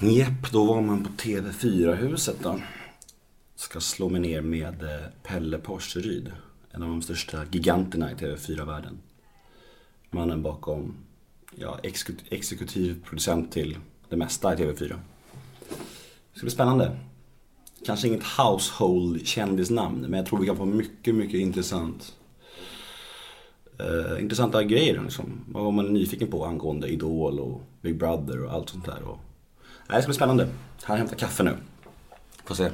Jepp, då var man på TV4-huset då. Ska slå mig ner med eh, Pelle Porseryd. En av de största giganterna i TV4-världen. Mannen bakom, ja, exekutiv producent till det mesta i TV4. Det ska bli spännande. Kanske inget household kändisnamn, men jag tror vi kan få mycket, mycket intressant. eh, intressanta grejer liksom. Vad var man nyfiken på angående Idol och Big Brother och allt sånt där. Och... Det ska bli spännande. Här hämtar kaffe nu. Får se.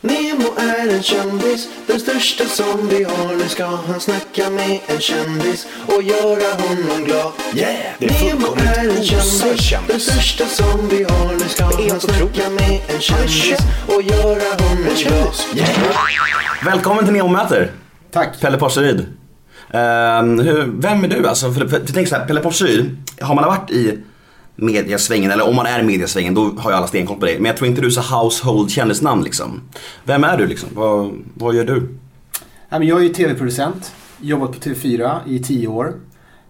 Nemo är en kändis, den största som vi har. Nu ska han snacka med en kändis och göra honom glad. Yeah! Det är Nemo fullkomligt är en kändis, kändis. den största som vi har. Nu ska är han helt snacka otroligt. med en kändis och göra honom glad. kändis. Yeah! Välkommen till Neomöter! Tack. Pelle Porseryd. Ehm, hur, vem är du alltså? För, för, för tänk så här, Pelle Porseryd, har man varit i mediasvängen, eller om man är i mediasvängen, då har ju alla stenkoll på dig. Men jag tror inte du är så household kändisnamn liksom. Vem är du liksom? Vad, vad gör du? Jag är ju tv-producent. Jobbat på TV4 i tio år.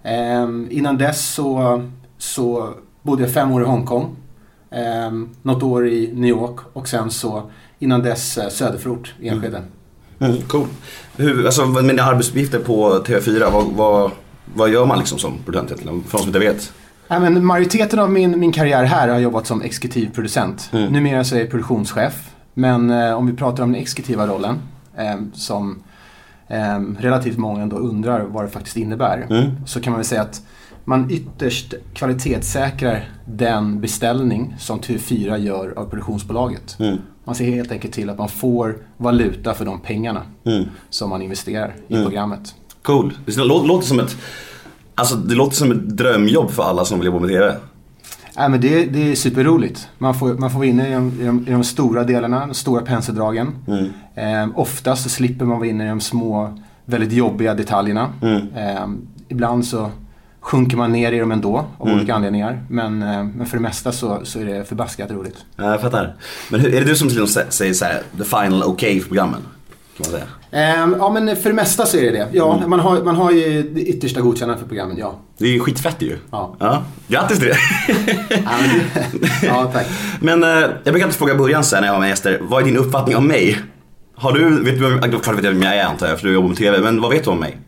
Ehm, innan dess så, så bodde jag fem år i Hongkong. Ehm, något år i New York och sen så innan dess eh, söderförort Enskede. Mm, cool. Hur, alltså, med dina arbetsuppgifter på TV4, vad, vad, vad gör man liksom som producent egentligen? För de som inte vet. Ja, men majoriteten av min, min karriär här har jag jobbat som exekutiv producent. Mm. Numera så är jag produktionschef. Men eh, om vi pratar om den exekutiva rollen eh, som eh, relativt många ändå undrar vad det faktiskt innebär. Mm. Så kan man väl säga att man ytterst kvalitetssäkrar den beställning som TV4 gör av produktionsbolaget. Mm. Man ser helt enkelt till att man får valuta för de pengarna Mm. som man investerar i Mm. programmet. Cool. Det låter som ett Alltså det låter som ett drömjobb för alla som vill jobba med TV. Nej, men det, det är superroligt. Man får, man får vara inne i de, i, de, i de stora delarna, de stora penseldragen. Mm. Eh, oftast så slipper man vara inne i de små, väldigt jobbiga detaljerna. Mm. Eh, ibland så sjunker man ner i dem ändå av Mm. olika anledningar. Men, eh, men för det mesta så, så är det förbaskat roligt. Ja, jag fattar. Men hur, är det du som till med säger så här, the final okay för programmen? Kan man säga. Eh, ja, men för det mesta så är det det. Ja, man, har, man har ju det yttersta godkännandet för programmen, ja. Det är ju skitfett ju. Ja. ja. Grattis till det. Ja, tack. Men eh, jag brukar alltid fråga i början sen när jag har med gäster, vad är din uppfattning om mig? Har du, vet du, klart vet jag vem jag är antar jag för du jobbar med TV, men vad vet du om mig?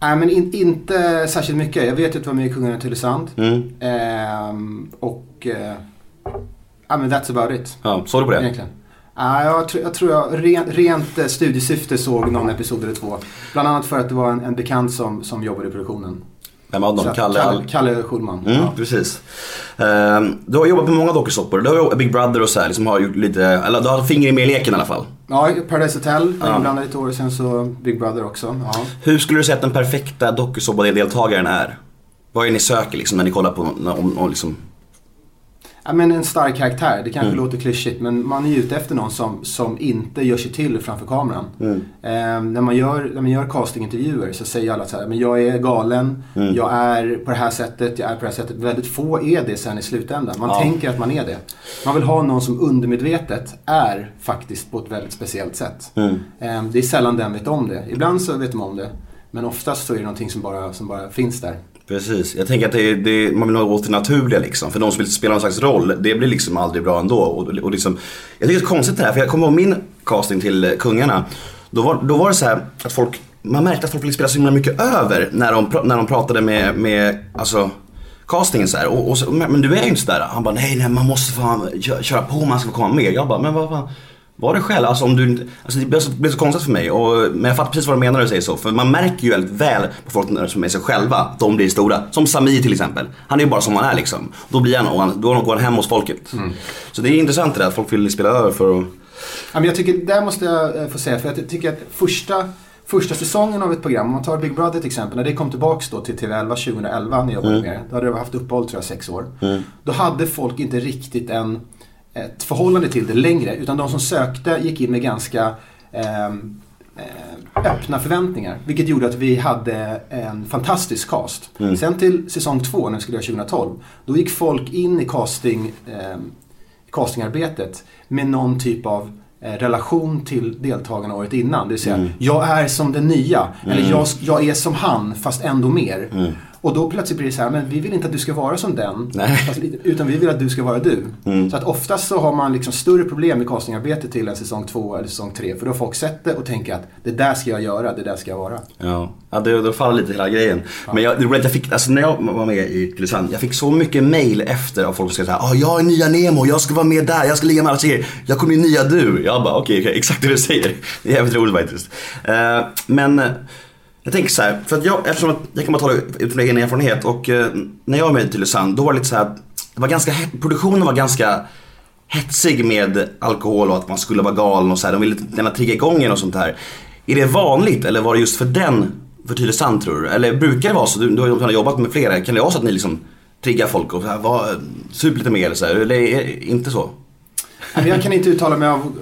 Nej, men in, inte särskilt mycket. Jag vet ju att du var med i Kungarna till Tylösand. Mm. Ehm, och... Eh, ja, men that's about it. Ja, såg du på det? Egentligen. Ja, jag, tror, jag tror jag rent, rent eh, studiesyfte såg någon episod eller två. Bland annat för att det var en, en bekant som, som jobbade i produktionen. Vem av dem? Kalle? Kalle, Al- Kalle Schulman. Mm, Ja. precis. Ehm, du har jobbat på många dokusåpor. Du har Big Brother och så här, liksom har gjort lite, eller du har finger med i leken i alla fall. ja, Paradise Hotel var Ja. inblandad ett år och sen så Big Brother också. Ja. Hur skulle du säga att den perfekta dokusåpadeltagaren är? Vad är det ni söker liksom när ni kollar på, om, om liksom, Ja, men en stark karaktär, det kanske Mm. låter klyschigt men man är ju ute efter någon som, som inte gör sig till framför kameran. Mm. Eh, när, man gör, när man gör castingintervjuer så säger alla så här, men jag är galen, Mm. jag är på det här sättet, jag är på det här sättet. Väldigt få är det sen i slutändan. Man Ja. tänker att man är det. Man vill ha någon som undermedvetet är faktiskt på ett väldigt speciellt sätt. Eh, det är sällan den vet om det. Ibland så vet de om det. Men oftast så är det någonting som bara, som bara finns där. Precis, jag tänker att det det man vill ha åt det naturliga liksom. För de som vill spela någon slags roll, det blir liksom aldrig bra ändå. Och, och liksom, jag tycker det är konstigt det här, för jag kommer ihåg min casting till eh, Kungarna. Då var, då var det så här att folk, man märkte att folk ville spela så himla mycket över när de, när de pratade med, med alltså, castingen så här. Och, och så, men, du är ju inte sådär. Han bara, nej nej man måste fan köra på, man ska få komma med. Jag bara, men vad fan. Var det själv? Alltså, om du, alltså det blev så, det blev så konstigt för mig. Och, men jag fattar precis vad du menar när du säger så. För man märker ju väldigt väl på folk när- som är sig själva, att de blir stora. Som Samir till exempel. Han är ju bara som han är liksom. Då blir han, och han då går han hem hos folket. Så det är intressant det där att folk vill spela över för att... Ja, men jag tycker, där måste jag eh, få säga, för jag tycker att första, första säsongen av ett program, om man tar Big Brother till exempel, när det kom tillbaks då till TV11 2011 när jag jobbade med det, då hade jag haft uppehåll tror jag sex år. Då hade folk inte riktigt en, ett förhållande till det längre, utan de som sökte gick in med ganska ehm, eh, öppna förväntningar. Vilket gjorde att vi hade en fantastisk cast. Sen till säsong två, när vi skulle göra 2012, då gick folk in i casting, ehm, castingarbetet med någon typ av eh, relation till deltagarna året innan. Det vill säga, jag är som den nya. Eller jag, jag är som han, fast ändå mer. Och då plötsligt blir det så här, men vi vill inte att du ska vara som den. Alltså, utan vi vill att du ska vara du. Så att oftast så har man liksom större problem med castingarbetet till en säsong två eller säsong tre. För då har folk sett det och tänker att det där ska jag göra, det där ska jag vara. Ja, ja det, det faller lite hela grejen. Men jag, det jag fick, alltså när jag var med i Tylösand, jag fick så mycket mail efter av folk som skrev såhär, ah, jag är nya Nemo, jag ska vara med där, jag ska ligga med alla tjejer, jag kommer bli nya du. Jag bara, okej, okej, exakt det du säger. Det är jävligt roligt faktiskt. Eh, men jag tänker så här, för att jag, eftersom att jag kan bara tala utifrån egen erfarenhet och eh, när jag var med i Tylösand, då var det lite så här, det var ganska, produktionen var ganska hetsig med alkohol och att man skulle vara galen och så här. De ville gärna trigga igång en och sånt här. Är det vanligt eller var det just för den, för Tylösand tror du? Eller brukar det vara så? Du, du har ju jobbat med flera. Kan det vara så att ni liksom triggar folk och så här, var, sup lite mer eller så här? Eller är det inte så? Jag kan inte uttala mig av,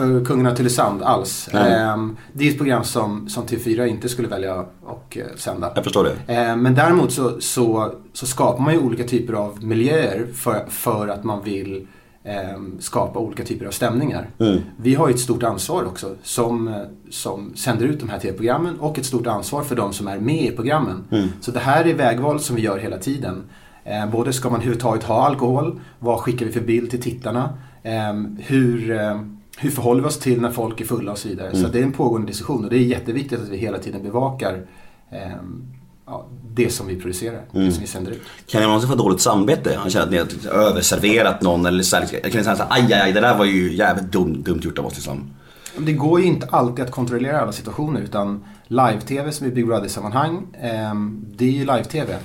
för Kungen av Tylösand alls. Ehm, Det är ett program som, som TV4 inte skulle välja att eh, sända. Jag förstår det. Eh, Men däremot så, så, så skapar man ju olika typer av miljöer för, för att man vill eh, skapa olika typer av stämningar. Mm. Vi har ju ett stort ansvar också som, som sänder ut de här tv-programmen och ett stort ansvar för de som är med i programmen. Mm. Så det här är vägval som vi gör hela tiden. Både ska man överhuvudtaget ha alkohol, vad skickar vi för bild till tittarna, hur, hur förhåller vi oss till när folk är fulla och så vidare. Så det är en pågående diskussion och det är jätteviktigt att vi hela tiden bevakar eh, ja, det som vi producerar, det som vi sänder ut. Kan ni någonsin få dåligt samvete? Han känner att ni har överserverat någon eller så här, jag kan säga så här, aj, aj, aj, det där var ju jävligt dumt, dumt gjort av oss liksom. Det går ju inte alltid att kontrollera alla situationer utan live-tv som i Big Brother-sammanhang, ehm, det är ju live-tv.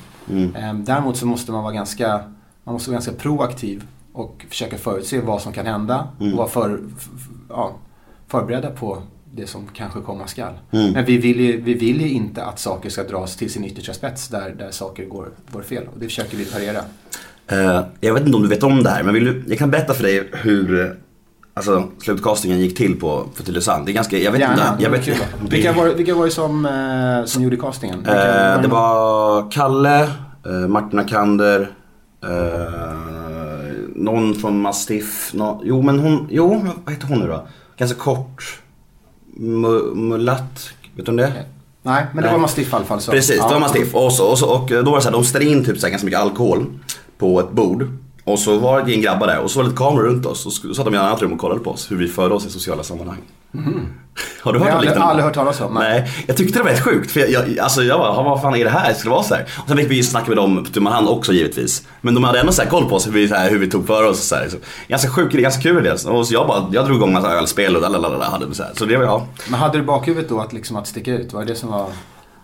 Ehm, däremot så måste man vara ganska, man måste vara ganska proaktiv och försöka förutse vad som kan hända och vara för, ja, förberedda på det som kanske komma skall. Men vi vill, ju, vi vill ju inte att saker ska dras till sin yttersta spets där, där saker går, går fel och det försöker vi parera. Eh, jag vet inte om du vet om det här, men vill du, jag kan berätta för dig hur eh, alltså, slutcastingen gick till på för Tylösand. Det är ganska, jag vet Gärna, inte. Jag det vet, var. Vilka var, vilka var det som, eh, som gjorde castingen? Vilka Eh, det de- var Kalle, eh, Martin Akander, eh, någon från Mastiff. Nå, jo men hon, jo vad heter hon nu då? Ganska kort. Mu- Mulatt, vet du om det? Nej, men det Nej. var Mastiff i alla fall. Så. Precis, Ja. det var Mastiff. Och, så, och, så, och då var det så här, de ställde in typ så här ganska mycket alkohol på ett bord. Och så var det gäng grabbar där och så var det lite kameror runt oss. Och så satt de i ett annat rum och kollade på oss, hur vi förde oss i sociala sammanhang. Har du Det hört har något jag liknande? aldrig hört talas om. Nej. Nej, jag tyckte det var rätt sjukt. För jag, jag, alltså jag bara, vad fan är det här? Ska det vara så här? Och sen fick vi snacka med dem på tu man hand också givetvis. Men de hade ändå så här koll på oss, hur vi, så här, hur vi tog för oss. Så här. Så, ganska sjuk idé, ganska kul idé. Och så jag bara, jag drog igång massa ölspel och lalalala, hade så här. Så det var jag. Men hade du bakhuvudet då att, liksom, att sticka ut? Var det det som var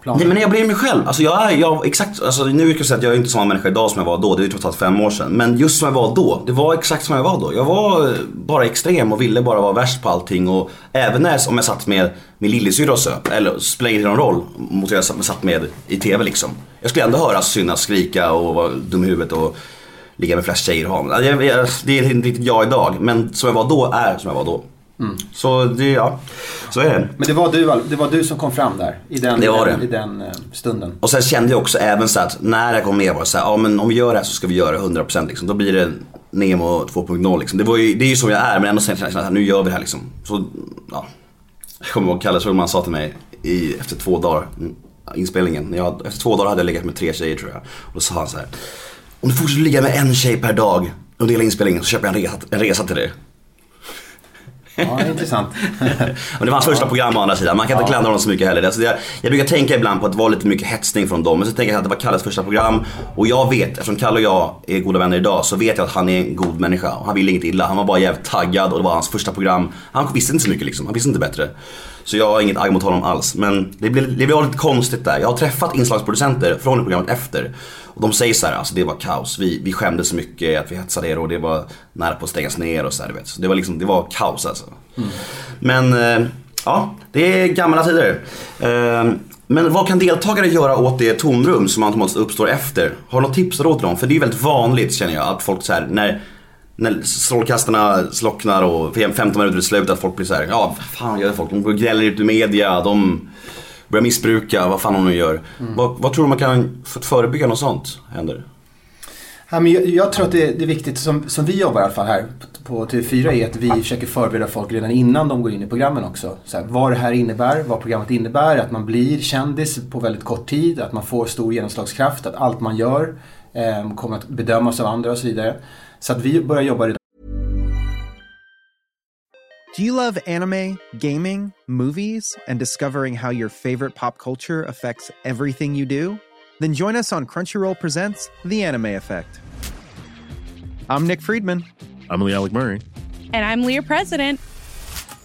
planen? Nej men jag blir mig själv. Alltså jag är, jag, exakt, alltså nu kan jag säga att jag är inte samma människa idag som jag var då. Det är ju trots allt fem år sedan. Men just som jag var då, det var exakt som jag var då. Jag var eh, bara extrem och ville bara vara värst på allting. Och även när, om jag satt med min lillasyrra och söp, eller spelade inte någon roll mot hur jag satt med i TV liksom. Jag skulle ändå höra synas, skrika och vara dum i huvudet och ligga med flest tjejer och ha. Det är inte riktigt jag idag, men som jag var då är som jag var då. Så det, ja, så är det. Men det var, du, det var du som kom fram där i den, Det var det. i den eh, stunden. Och sen kände jag också även så att när jag kom med var det så här, ja men om vi gör det här så ska vi göra det 100% liksom. Då blir det Nemo 2.0 liksom. Det, var ju, det är ju som jag är men ändå kände jag att nu gör vi det här liksom. Så, ja. Jag kommer ihåg Kalle Schulman sa till mig i, efter två dagar, mm, inspelningen. Jag, efter två dagar hade jag legat med tre tjejer tror jag. Och då sa han så här. Om du fortsätter ligga med en tjej per dag under hela inspelningen så köper jag en resa, en resa till dig. Ja, intressant. Men det var hans första program å andra sidan. Man kan inte klandra honom så mycket heller. Alltså jag, jag brukar tänka ibland på att det var lite mycket hetsning från dem. Men så tänker jag att det var Kalles första program. Och jag vet, eftersom Kalle och jag är goda vänner idag, så vet jag att han är en god människa. Och han vill inget illa. Han var bara jävligt taggad och det var hans första program. Han visste inte så mycket liksom. Han visste inte bättre. Så jag har inget agg mot honom alls. Men det blev, det blev lite konstigt där. Jag har träffat inslagsproducenter från programmet efter. Och de säger så här, alltså det var kaos. Vi, vi skämdes så mycket att vi hetsade er och det var nära på att stängas ner och så här, vet. Så det var liksom, det var kaos alltså. Men eh, ja, det är gamla tider. Eh, Men vad kan deltagare göra åt det tomrum som automatiskt uppstår efter? Har du något tips och råd till dem? För det är ju väldigt vanligt känner jag att folk så här när när strålkastarna slocknar och 15 minuter i slutet att folk blir så här, ja vad fan gör folk? De gnäller ut i media, de börjar missbruka, vad fan de nu gör. Vad, vad tror du man kan för förebygga något sånt händer? Ja, men jag, jag tror att det, det är viktigt, som, som vi jobbar i alla fall här på TV4, är att vi försöker förbereda folk redan innan de går in i programmen också. Så här, vad det här innebär, vad programmet innebär, att man blir kändis på väldigt kort tid, att man får stor genomslagskraft, att allt man gör eh, kommer att bedömas av andra och så vidare. Så att vi börjar jobba redan Do you love anime, gaming, movies, and discovering how your favorite pop culture affects everything you do? Then join us on Crunchyroll Presents The Anime Effect. I'm Nick Friedman. I'm Lee Alec Murray. And I'm Leah President.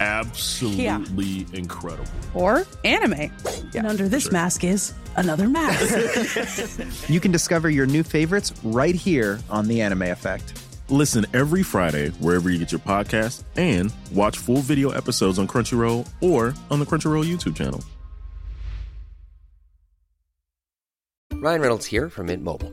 absolutely incredible. Or anime. And under this mask is another mask. you can discover your new favorites right here on The Anime Effect. Listen every Friday wherever you get your podcast and watch full video episodes on Crunchyroll or on the Crunchyroll YouTube channel. Ryan Reynolds here from Mint Mobile.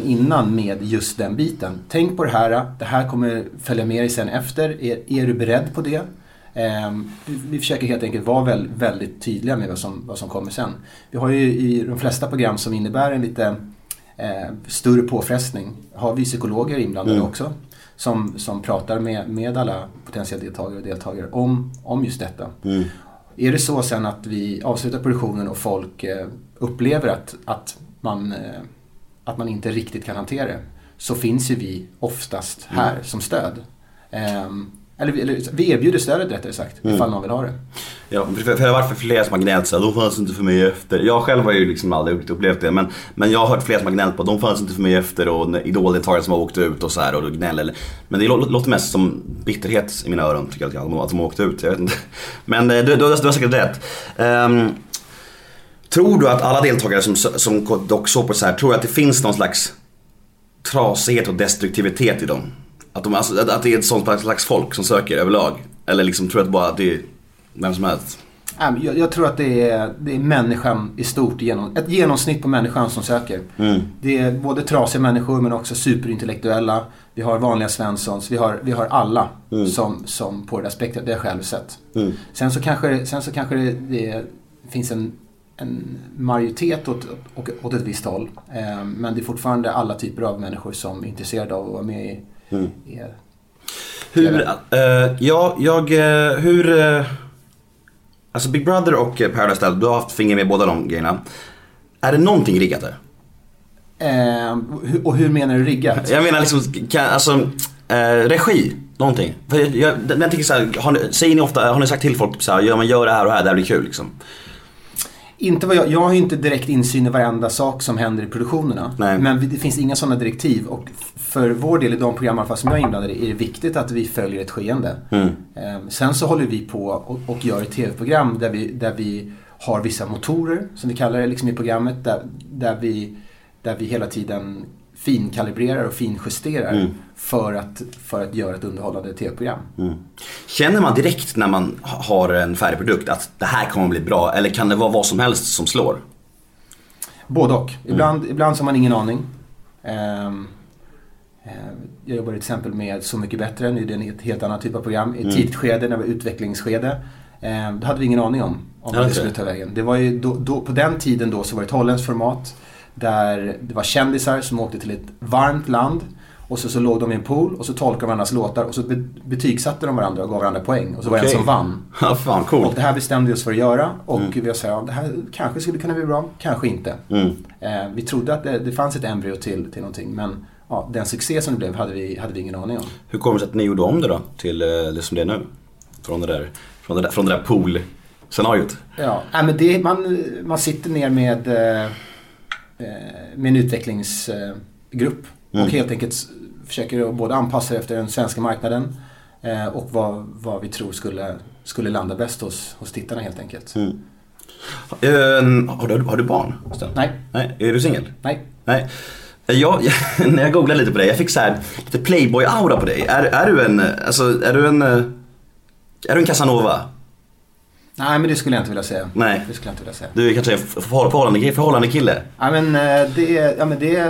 innan med just den biten. Tänk på det här, det här kommer följa med dig sen efter. Är, är du beredd på det? Ehm, vi, vi försöker helt enkelt vara väl, väldigt tydliga med vad som, vad som kommer sen. Vi har ju i de flesta program som innebär en lite eh, större påfrestning, har vi psykologer inblandade också. Som, som pratar med, med alla potentiella deltagare och deltagare om, om just detta. Är det så sen att vi avslutar produktionen och folk eh, upplever att, att, man, eh, att man inte riktigt kan hantera det så finns ju vi oftast här som stöd. Ehm, eller, vi- eller vi erbjuder stödet rättare sagt ifall någon vill ha det. Ja, för, för det har varit för flera som har gnällt så här, de fanns inte för mig efter. Jag själv har ju liksom aldrig upplevt det men, men jag har hört flera som har gnällt på de fanns inte för mig efter och idoldeltagare som har åkt ut och så här och gnäller. Men det lå- låter mest som bitterhet i mina öron tycker jag att de har åkt ut. Jag vet inte. Men eh, du, du, har- du har säkert rätt. Ehm, tror du att alla deltagare som, som dock såg på så här, tror du att det finns någon slags trasighet och destruktivitet i dem? Att, de, alltså, att, det är ett sånt slags folk som söker överlag? Eller liksom tror du att bara att det är vem som helst? Jag, jag tror att det är, det är människan i stort, genom, ett genomsnitt på människan som söker. Det är både trasiga människor men också superintellektuella. Vi har vanliga Svenssons, vi har, vi har alla som, som på det där spektrat, det har jag själv sett. Sen så kanske, sen så kanske det, det finns en, en majoritet åt, åt, åt ett visst håll. Eh, men det är fortfarande alla typer av människor som är intresserade av att vara med i, i Hur, eh, ja, jag, eh, hur, eh, alltså Big Brother och eh, Paradise Hotel, du har haft finger med båda de grejerna. Är det någonting riggat där? eh, Och hur menar du riggat? Jag menar liksom, kan, alltså, eh, regi, någonting. För jag, jag, jag tänker så här, har ni, säger ni ofta, har ni sagt till folk så här, ja men gör det här och det här, det här blir kul liksom? Inte vad jag, jag har ju inte direkt insyn i varenda sak som händer i produktionerna. Nej. Men det finns inga sådana direktiv. Och för vår del i de program i alla fall som jag är inblandad i är det viktigt att vi följer ett skeende. Ehm, sen så håller vi på och, och gör ett tv-program där vi, där vi har vissa motorer, som vi kallar det liksom i programmet, där, där, vi, där vi hela tiden finkalibrerar och finjusterar för, att, för att göra ett underhållande tv-program. Känner man direkt när man ha- har en färdig produkt att det här kommer bli bra? Eller kan det vara vad som helst som slår? Både och. Ibland, ibland så har man ingen aning. Ehm, eh, jag jobbar till exempel med Så mycket bättre, nu är det ett helt annat typ av program. I ett tidigt skede, när det var utvecklingsskede. Eh, då hade vi ingen aning om, om det skulle ta vägen. Det var ju då, då, på den tiden då så var det ett holländskt format. Där det var kändisar som åkte till ett varmt land. Och så, så låg de i en pool och så tolkade de varandras låtar och så be, betygsatte de varandra och gav varandra poäng. Och så var det en Okej. som vann. Ja, fan Och coolt. det här bestämde vi oss för att göra och vi har sagt att det här kanske skulle kunna bli bra, kanske inte. Eh, vi trodde att det, det fanns ett embryo till, till någonting men ja, den succé som det blev hade vi, hade vi ingen aning om. Hur kommer det sig att ni gjorde om det då till eh, det som det är nu? Från det där, från det där, från det där pool scenariot. Ja, nej, men det, man, man sitter ner med, eh, med en utvecklingsgrupp Mm. och helt enkelt försöker både anpassa efter den svenska marknaden eh, och vad, vad vi tror skulle, skulle landa bäst hos, hos tittarna helt enkelt. Mm. Ehm, har, du, har du barn? Nej, Nej. Är du singel? nej. Nej. Jag, när jag googlade lite på dig, jag fick så här lite playboy-aura på dig. Är, är du en, alltså är du en, eh, är du en Casanova? Nej, men det skulle jag inte vilja säga. Nej. Det skulle jag inte vilja säga. Du är kanske förhållande, förhållande kille? Ja, men, eh, det, ja, men det,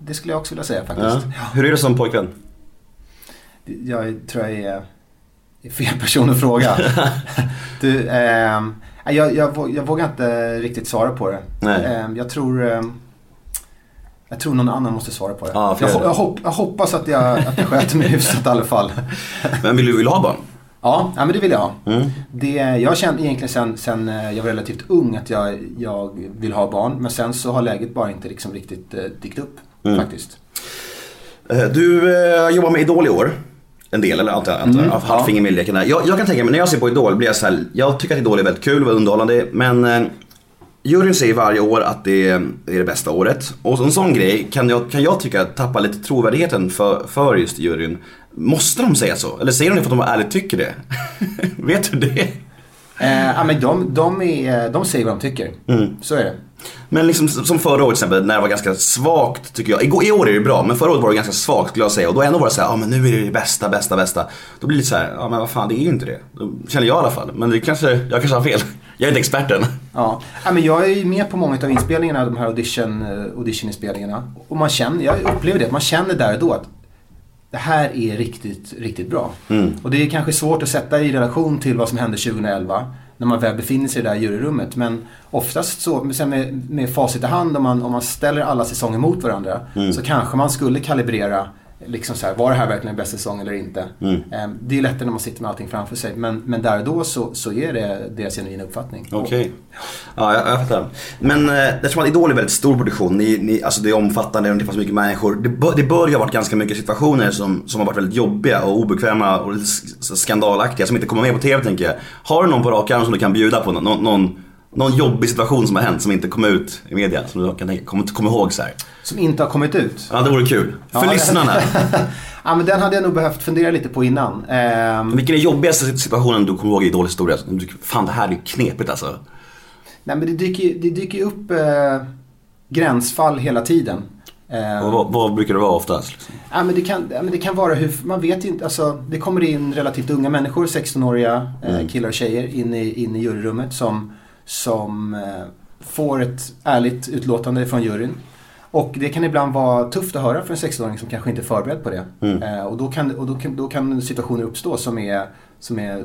det skulle jag också vilja säga faktiskt. Ja. Hur är du som pojkvän? Jag tror jag är, är fel person att fråga. du, nej, jag, jag, jag vågar inte riktigt svara på det. Nej. Ehm, jag tror ehm, jag tror någon annan måste svara på det. För jag, jag- ho- jag, hopp, jag hoppas att jag, att jag sköter mig hyfsat i alla fall. Men vill du, vill du ha barn? Ja, ja men det vill jag ha. Mm. Det, jag har känt egentligen sen, sen eh, jag var relativt ung att jag, jag vill ha barn. Men sen så har läget bara inte liksom riktigt eh, dykt upp Mm. faktiskt. Eh, Du eh, jobbar med Idol i år. En del, eller antar jag. antar. Mm, haft ja. finger med i leken där. Jag, jag kan tänka mig, när jag ser på Idol blir jag så här, jag tycker att Idol är väldigt kul och underhållande. Men eh, juryn säger varje år att det är det bästa året. Och en sån grej kan jag, kan jag tycka tappar lite trovärdigheten för, för just juryn. Måste de säga så? Eller säger de det för att de ärligt tycker det? Vet du det? Eh, ja, men de, de, är, de säger vad de tycker. Mm. Så är det. Men liksom som förra året till exempel när det var ganska svagt tycker jag. Igår, I år är det bra men förra året var det ganska svagt skulle jag säga. Och då ändå var det så här, ja men nu är det det bästa, bästa, bästa. Då blir det så här, ja men vad fan det är ju inte det. Då känner jag i alla fall. Men det kanske, jag kanske har fel. Jag är inte experten. Ja. Ja, men jag är ju med på många av inspelningarna, de här audition, eh, auditioninspelningarna. Och man känner, jag upplever det, man känner där och då att det här är riktigt, riktigt bra. Mm. Och det är kanske svårt att sätta i relation till vad som hände 2011 när man väl befinner sig i det där juryrummet. Men oftast så, sen med, med facit i hand, om man, om man ställer alla säsonger mot varandra Mm. så kanske man skulle kalibrera Liksom så här, var det här verkligen en bästa säsong eller inte? Mm. Ehm, Det är lättare när man sitter med allting framför sig. Men, men där och då så, så är det deras genuina uppfattning. Okej. Ja, jag, jag fattar. Men eh, eftersom att Idol är väldigt stor produktion, ni, ni, alltså det är omfattande det finns mycket människor. Det, bör, det bör ju ha varit ganska mycket situationer som, som har varit väldigt jobbiga och obekväma och skandalaktiga som inte kommer med på TV tänker jag. Har du någon på rak arm som du kan bjuda på? Någon, någon, någon jobbig situation som har hänt som inte kom ut i media? Som du kan tänka, kom, ihåg så här. Som inte har kommit ut. Ja, det vore kul. För Ja, lyssnarna. ja, men den hade jag nog behövt fundera lite på innan. Ehm, Vilken är jobbigaste situationen du kommer ihåg i Idol historia? Fan det här är knepigt alltså. nej, men det dyker det dyker upp eh, gränsfall hela tiden. Ehm, Och vad, vad brukar det vara oftast? Liksom? Ja, men det, kan, men det kan vara hur, man vet inte, alltså det kommer in relativt unga människor, 16-åriga eh, killar och tjejer in i, in i juryrummet som, som eh, får ett ärligt utlåtande från juryn. Och det kan ibland vara tufft att höra för en 16-åring som kanske inte är förberedd på det. Eh, och då kan, och då, kan, då kan situationer uppstå som är, som är,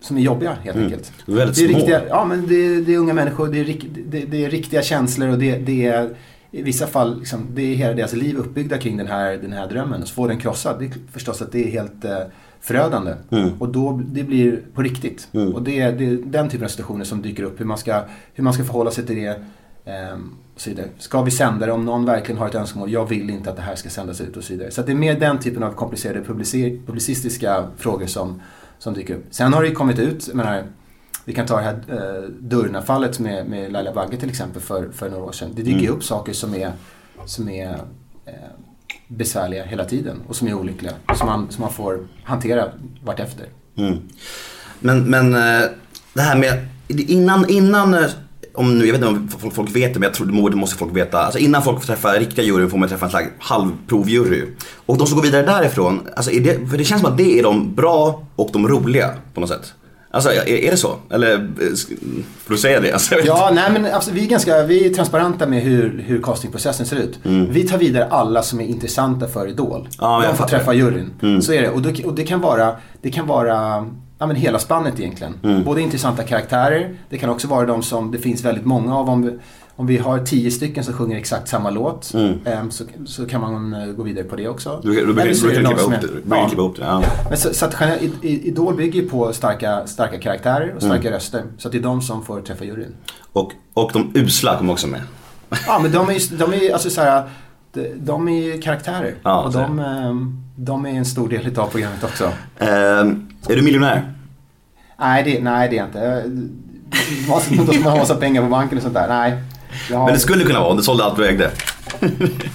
som är jobbiga helt enkelt. Väldigt Det är, små. riktiga, ja, men det, det är unga människor, det är, det, det är riktiga känslor och det, det är i vissa fall, liksom, det är hela deras liv uppbyggda kring den här, den här drömmen. Och så får den krossad, det är förstås att det är helt eh, förödande. Mm. Och då, det blir på riktigt. Och det är, det är den typen av situationer som dyker upp. Hur man ska, hur man ska förhålla sig till det. ehm, och så vidare. Ska vi sända det om någon verkligen har ett önskemål? Jag vill inte att det här ska sändas ut och så vidare. Så det är mer den typen av komplicerade publici- publicistiska frågor som, som dyker upp. Sen har det ju kommit ut, menar, vi kan ta det här eh, Durna-fallet med, med Laila Bagge till exempel för, för några år sedan. Det dyker ju upp saker som är, som är eh, besvärliga hela tiden och som är olyckliga. Som man, som man får hantera vartefter. Mm. Men, men eh, det här med, innan, innan eh, om nu, jag vet inte om folk, folk vet det, men jag tror det måste folk veta. Alltså innan folk får träffa riktiga juryn får man träffa en slags halvprovjury. Och de som går vidare därifrån, alltså är det, för det känns som att det är de bra och de roliga på något sätt. Alltså är, är det så? Eller eh, får du säga det? Alltså, Ja, nej men alltså, vi, är ganska, vi är transparenta med hur, hur castingprocessen ser ut. Vi tar vidare alla som är intressanta för Idol. Mm. Jag De får. Mm. träffa juryn. Så är det. Och, då, och det kan vara, det kan vara ja, men hela spannet egentligen. Mm. Både intressanta karaktärer, det kan också vara de som det finns väldigt många av. Om om vi har tio stycken som sjunger exakt samma låt em, så, så kan man eh, gå vidare på det också. Du, du, klippa ihop det. Ja. det. Men så, så att Idol bygger ju på starka, starka karaktärer och starka Mm. röster. Så att det är de som får träffa juryn. Och, och de usla kommer också med. Ja, men de är de är, alltså så här, de, de är karaktärer. Ja, och de, ehm, de är en stor del av programmet också. Ehm, är du miljonär? Nej det, nej, det är jag inte. Ska man ha massa pengar på banken och sånt där. Nej. Har, Men det skulle kunna vara om du sålde allt du ägde. Nej,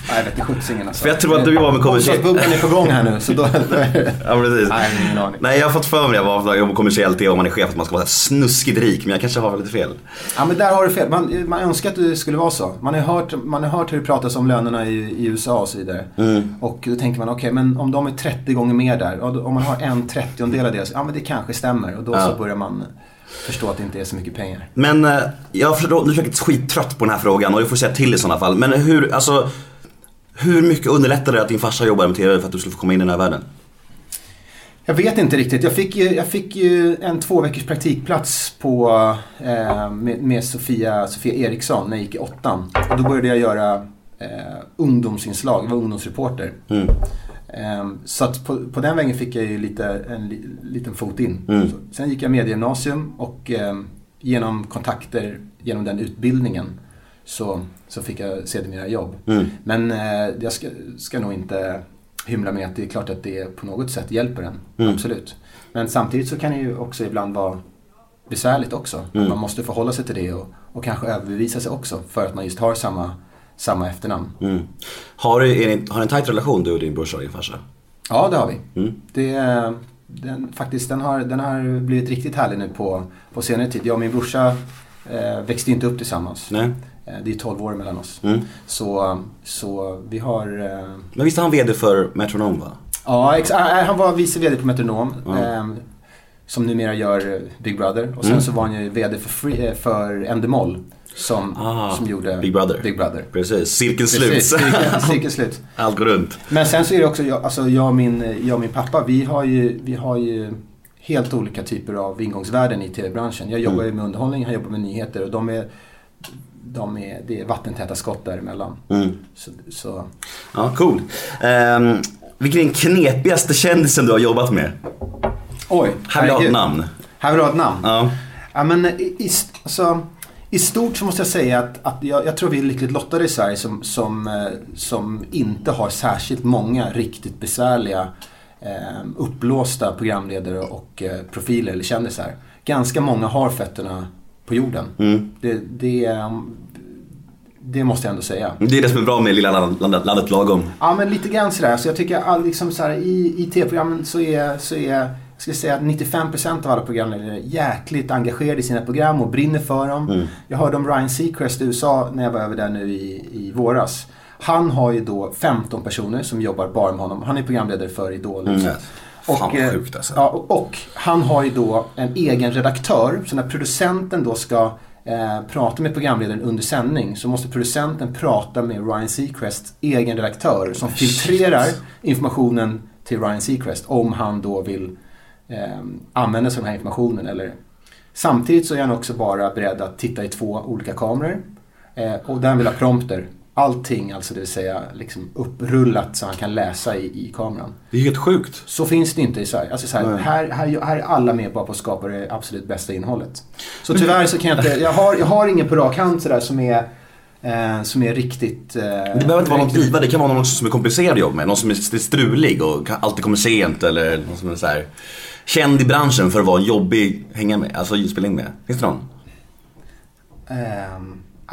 jag vet inte sjuttsingen alltså. För jag tror att du var med kommersiell- Bostadsbubblan är på gång här nu. Så då, Ja precis. Nej, ingen aning. Nej jag har fått för mig det var jag på kommersiell TV om man är chef att man ska vara snuskigt rik. Men jag kanske har lite fel. Ja men där har du fel. Man, man önskar att det skulle vara så. Man har hört, man har hört hur det pratas om lönerna i, i USA och så vidare. Och då tänker man okej men om de är 30 gånger mer där. Om man har en trettiondel av det. så- Ja men det kanske stämmer. Och då så börjar man förstå att det inte är så mycket pengar. Men eh, jag förstår, nu är säkert skittrött på den här frågan och du får säga till i sådana fall. Men hur, alltså, hur mycket underlättade det att din farsa jobbade med TV för att du skulle få komma in i den här världen? Jag vet inte riktigt. Jag fick ju, jag fick ju en två veckors praktikplats på, eh, med, med Sofia, Sofia Eriksson när jag gick i åttan. Och då började jag göra eh, ungdomsinslag, jag var ungdomsreporter. Eh, så att på, på den vägen fick jag ju lite, en li, liten fot in. Så, sen gick jag mediegymnasium och eh, genom kontakter, genom den utbildningen så, så fick jag sedermera jobb. Men eh, jag ska, ska nog inte hymla med att det är klart att det på något sätt hjälper en. Absolut. Men samtidigt så kan det ju också ibland vara besvärligt också. Man måste förhålla sig till det och, och kanske överbevisa sig också för att man just har samma, samma efternamn. Mm. Har du, ni, har en tajt relation du och din brorsa och din farsa? Ja, det har vi. Det, är- den, faktiskt, den, har, den har blivit riktigt härlig nu på, på senare tid. Jag och min brorsa eh, växte inte upp tillsammans. Nej. Eh, det är 12 år mellan oss. Mm. Så, så vi har... Eh, Men visst är han VD för Metronom va? Ja, ex- äh, han var vice VD på Metronom. ehm, som numera gör eh, Big Brother. Och sen Mm. så var han ju VD för, free, eh, för Endemol. Som, Ah, som gjorde Big Brother. Big Brother. Precis, cirkeln Precis, slut. cirkeln, cirkeln slut. Allt går runt. Men sen så är det också, jag, alltså jag, och min, jag och min pappa, vi har ju, vi har ju helt olika typer av ingångsvärden i tv-branschen. Jag jobbar ju med underhållning, han jobbar med nyheter och de är, de är, det är vattentäta skott däremellan. Så, så, Ja, cool. Um, vilken är den knepigaste kändisen du har jobbat med? oj, Här vill jag ha ett namn. Här vill du ha ett namn? Ja. Ja, men i, i, alltså, I stort så måste jag säga att, att jag, jag tror vi är lyckligt lottade i Sverige som, som, eh, som inte har särskilt många riktigt besvärliga eh, uppblåsta programledare och eh, profiler eller kändisar. Ganska många har fötterna på jorden. Det, det, eh, det måste jag ändå säga. Det är det som är bra med lilla land- landet, landet lagom. Ja men lite grann sådär. Så jag tycker all, liksom så här, i, i tv-programmen så är, så är ska säga att 95% av alla programledare är jäkligt engagerade i sina program och brinner för dem. Jag hörde om Ryan Seacrest i USA när jag var över där nu i, i våras. Han har ju då 15 personer som jobbar bara med honom. Han är programledare för Idol. Mm. Fan vad eh, sjukt alltså. Ja, och, och han har ju då en egen redaktör. Så när producenten då ska eh, prata med programledaren under sändning så måste producenten prata med Ryan Seacrests egen redaktör som filtrerar informationen till Ryan Seacrest om han då vill eh, använda sig av den här informationen. Eller... Samtidigt så är han också bara beredd att titta i två olika kameror eh, och där han vill ha prompter. Allting, alltså det vill säga liksom upprullat så han kan läsa i, i kameran. Det är helt sjukt. Så finns det inte i Sverige. Alltså så här, här, här, här är alla med bara på att skapa det absolut bästa innehållet. Så tyvärr så kan jag inte, jag har, jag har ingen på rak hand sådär som är, eh, som är riktigt... Eh, Det behöver inte vara någon diva, det kan vara någon som är komplicerad att jobba med. Någon som är strulig och alltid kommer sent eller någon som är så här känd i branschen för att vara jobbig att hänga med, alltså spela in med. Finns det någon?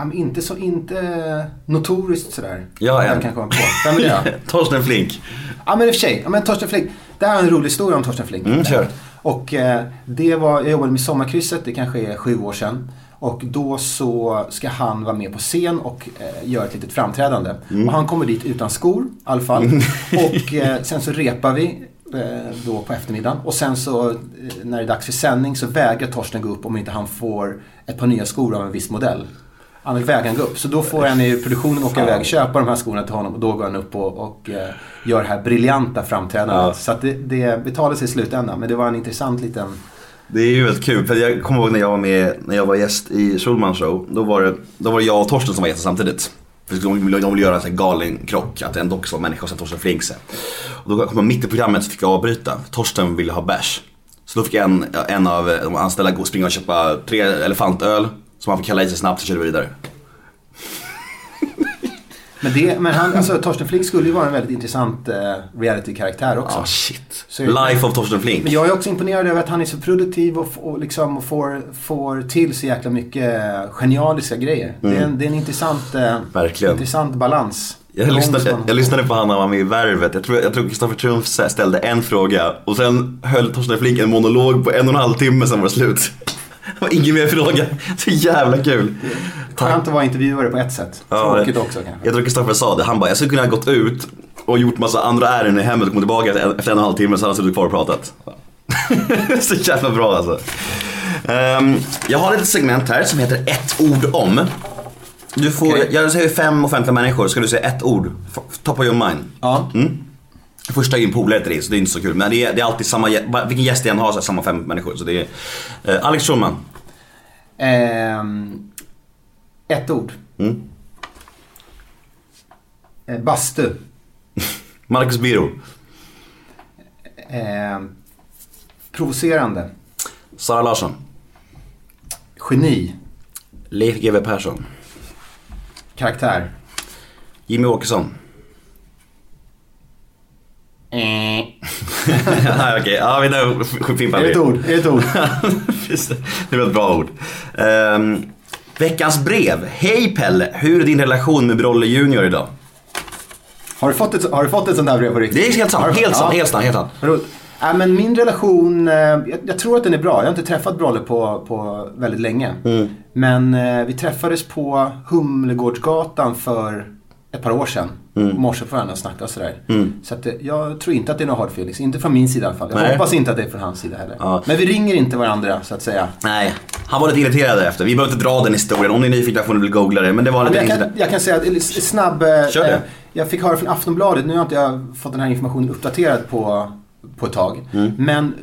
Men inte så, inte notoriskt sådär. Ja, jag en. kan komma på. Vem är det? Torsten Flink. Ja men i och för sig, ja, men Torsten Flink. Det här är en rolig historia om Torsten Flink. Mm, kör. Och eh, det var, jag jobbade med Sommarkrysset, det kanske är sju år sedan. Och då så ska han vara med på scen och eh, göra ett litet framträdande. Mm. Och han kommer dit utan skor i alla fall. och eh, sen så repar vi då på eftermiddagen. Och sen så eh, när det är dags för sändning så vägrar Torsten gå upp om inte han får ett par nya skor av en viss modell. Han vägrar han gå upp. Så då får han i produktionen åka iväg, köpa de här skorna till honom och då går han upp och, och eh, gör det här briljanta framträdandet. Ja. Så att det, det betalade sig i slutändan. Men det var en intressant liten... Det är ju väldigt kul, för jag kommer ihåg när jag var med, när jag var gäst i Schulman show. Då var det, då var det jag och Torsten som var gäster samtidigt. För de ville, de ville göra en sån här galen krock, att en dock ska vara människa och sen Torsten Flink. Och då kom jag mitt i programmet så fick jag avbryta. Torsten ville ha bärs. Så då fick en, en av de anställda springa och köpa tre elefantöl. Som han fick hälla i sig snabbt och körde vidare. Men, det, men han, alltså, Torsten Flink skulle ju vara en väldigt intressant eh, reality-karaktär också. Ah shit. Så- Life of Torsten Flink. Men jag är också imponerad över att han är så produktiv och, och, liksom, och får, får till så jäkla mycket eh, genialiska grejer. Det, är en, det är en intressant, eh, Mm. Intressant balans. Jag lyssnade, jag, lyssnade på han när han var med i Värvet. Jag tror jag tror Kristoffer Triumf ställde en fråga och sen höll Torsten Flink en monolog på en och en halv timme sen var det slut. Var ingen mer fråga. Så jävla kul. Skönt att vara intervjuare på ett sätt. Ja, Tråkigt också kanske. Jag tror Kristoffer sa det. Han bara, jag skulle kunna ha gått ut och gjort massa andra ärenden i hemmet och kommit tillbaka efter en och en halv timme så hade han suttit kvar och pratat. så jävla bra alltså. Ehm, jag har ett segment här som heter ett ord om. Du får, Okej. jag säger fem offentliga människor, ska du säga ett ord? Top of your mind. Ja. Mm. Första är ju en polare till dig så det är inte så kul. Men det är, det är alltid samma, vilken gäst jag än har så är samma fem människor. Så det är eh, Alex Schulman. Ehm, ett ord. Mm. Eh, bastu. Marcus Biro. Ehm, provocerande. Sara Larsson. Geni. Leif GW Persson. Karaktär. Jimmy Åkesson. Ja, Okej, ja vi där fimpar vi. ett ord? Ett ord? Det, var ett bra ord. Ehm, veckans brev. Hej Pelle, hur är din relation med Brolle Junior idag? Har du fått ett, har du fått ett sånt här brev på riktigt? Det är helt sant, helt sant, Ja. helt sant, helt sant. Vad roligt. Ja, men min relation, eh, jag, jag tror att den är bra. Jag har inte träffat Brolle på, på väldigt länge. Mm. Men eh, vi träffades på Humlegårdsgatan för ett par år sedan. Mm. Mm. Morse på varandra och snackade och sådär. Så att, eh, jag tror inte att det är något hard feelings. Inte från min sida i alla fall. Jag Nej. hoppas inte att det är från hans sida heller. Ja. Men vi ringer inte varandra så att säga. Nej, han var lite irriterad efter. Vi behöver inte dra den historien. Om ni är nyfikna får ni väl googla det. Men det var lite jag, kan, jag kan säga snabb... eh, Kör det. eh, Jag fick höra från Aftonbladet, nu har inte jag fått den här informationen uppdaterad på, på ett tag. Mm. Men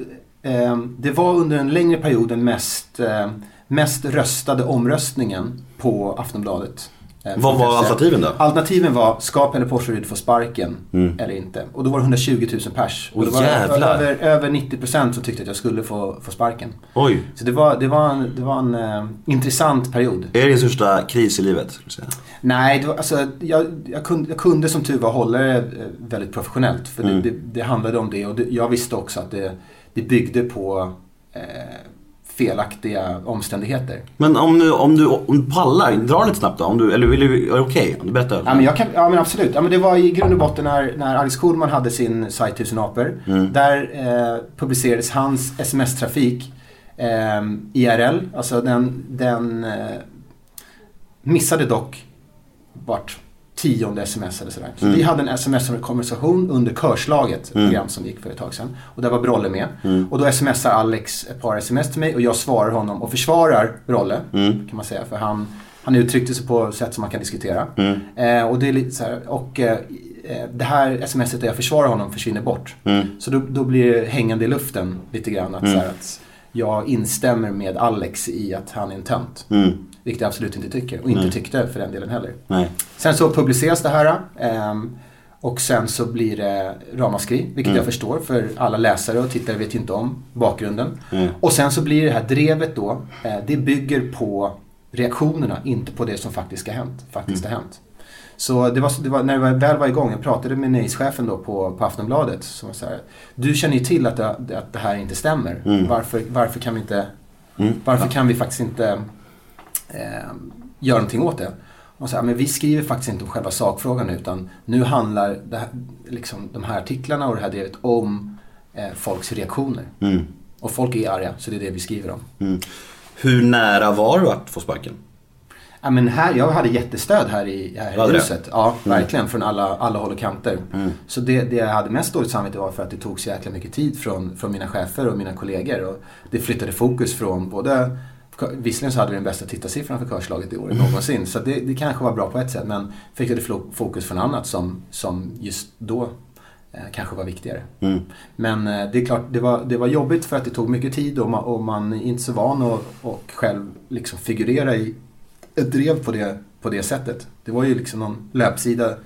eh, det var under en längre period den mest, eh, mest röstade omröstningen på Aftonbladet. Eh, Vad var alternativen då? Alternativen var, ska Pelle Porseryd få sparken eller inte? Och då var det 120 000 pers. Och Mm. Det var jävlar. över, över 90% som tyckte att jag skulle få, få sparken. Oj. Så det var, det var en, det var en eh, intressant period. Är det din största kris i livet? Skulle säga? Nej, var, alltså, jag, jag, kunde, jag kunde som tur var hålla det eh, väldigt professionellt. För Mm. det, det, det handlade om det och det, jag visste också att det, det byggde på eh, felaktiga omständigheter. Men om du, om du, om du pallar, dra lite snabbt då. Om du, eller vill du, är det okej? Om du berättar. Ja men, jag kan, ja men absolut. Ja, men det var i grund och botten när, när Alex Schulman hade sin sajt Tusen apor. Mm. Där eh, publicerades hans sms-trafik eh, IRL. Alltså den, den eh, missade dock vart tionde sms eller sådär. Så Mm. vi hade en sms-konversation under Körslaget, ett program som gick för ett tag sedan. Och där var Brolle med. Mm. Och då smsar Alex ett par sms till mig och jag svarar honom och försvarar Brolle. Mm. Kan man säga. För han, han uttryckte sig på sätt som man kan diskutera. Mm. Eh, och det är lite så här, och eh, eh, det här smset där jag försvarar honom försvinner bort. Mm. Så då, då blir det hängande i luften lite grann. Att, så här, att jag instämmer med Alex i att han är en tönt. Mm. Vilket jag absolut inte tycker. Och inte tyckte för den delen heller. Nej. Sen så publiceras det här. ehm, och sen så blir det ramaskri, vilket jag förstår för alla läsare och tittare vet ju inte om bakgrunden. Och sen så blir det här drevet då, eh, det bygger på reaktionerna, inte på det som faktiskt har hänt. Faktiskt har hänt. Så det var, det var, när det väl var igång, jag pratade med nöjeschefen då på, på Aftonbladet. Som var så här, du känner ju till att det, att det här inte stämmer. Varför, varför kan vi inte, varför kan vi faktiskt inte eh, göra någonting åt det. Och så här, men vi skriver faktiskt inte om själva sakfrågan utan nu handlar det här, liksom, de här artiklarna och det här drevet om eh, folks reaktioner. Mm. Och folk är arga, så det är det vi skriver om. Mm. Hur nära var du att få sparken? Ja, men här, jag hade jättestöd här i, här i huset. Ja, verkligen. Från alla, alla håll och kanter. Så det, det jag hade mest dåligt samvete var för att det tog så jäkla mycket tid från, från mina chefer och mina kollegor. Och det flyttade fokus från både Visserligen så hade vi den bästa tittarsiffran för körslaget i år någonsin. Så det, det kanske var bra på ett sätt. Men flyttade flo- fokus från annat som, som just då eh, kanske var viktigare. Mm. Men eh, det är klart, det var, det var jobbigt för att det tog mycket tid och man, och man är inte så van att och själv liksom figurera i ett drev på det, på det sättet. Det var ju liksom någon löpsida